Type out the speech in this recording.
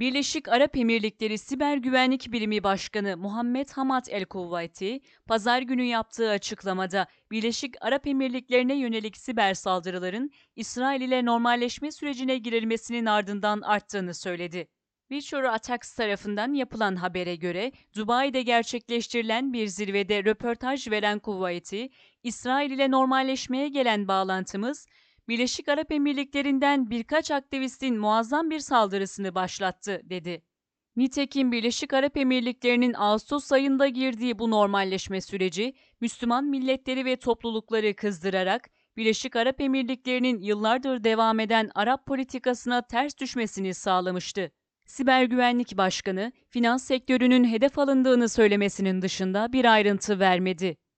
Birleşik Arap Emirlikleri Siber Güvenlik Birimi Başkanı Muhammed Hamad El Kuvayti, pazar günü yaptığı açıklamada Birleşik Arap Emirlikleri'ne yönelik siber saldırıların İsrail ile normalleşme sürecine girilmesinin ardından arttığını söyledi. Virtual Attacks tarafından yapılan habere göre Dubai'de gerçekleştirilen bir zirvede röportaj veren Kuvayti, İsrail ile normalleşmeye gelen bağlantımız Birleşik Arap Emirlikleri'nden birkaç aktivistin muazzam bir saldırısını başlattı, dedi. Nitekim Birleşik Arap Emirlikleri'nin Ağustos ayında girdiği bu normalleşme süreci, Müslüman milletleri ve toplulukları kızdırarak Birleşik Arap Emirlikleri'nin yıllardır devam eden Arap politikasına ters düşmesini sağlamıştı. Siber Güvenlik Başkanı, finans sektörünün hedef alındığını söylemesinin dışında bir ayrıntı vermedi.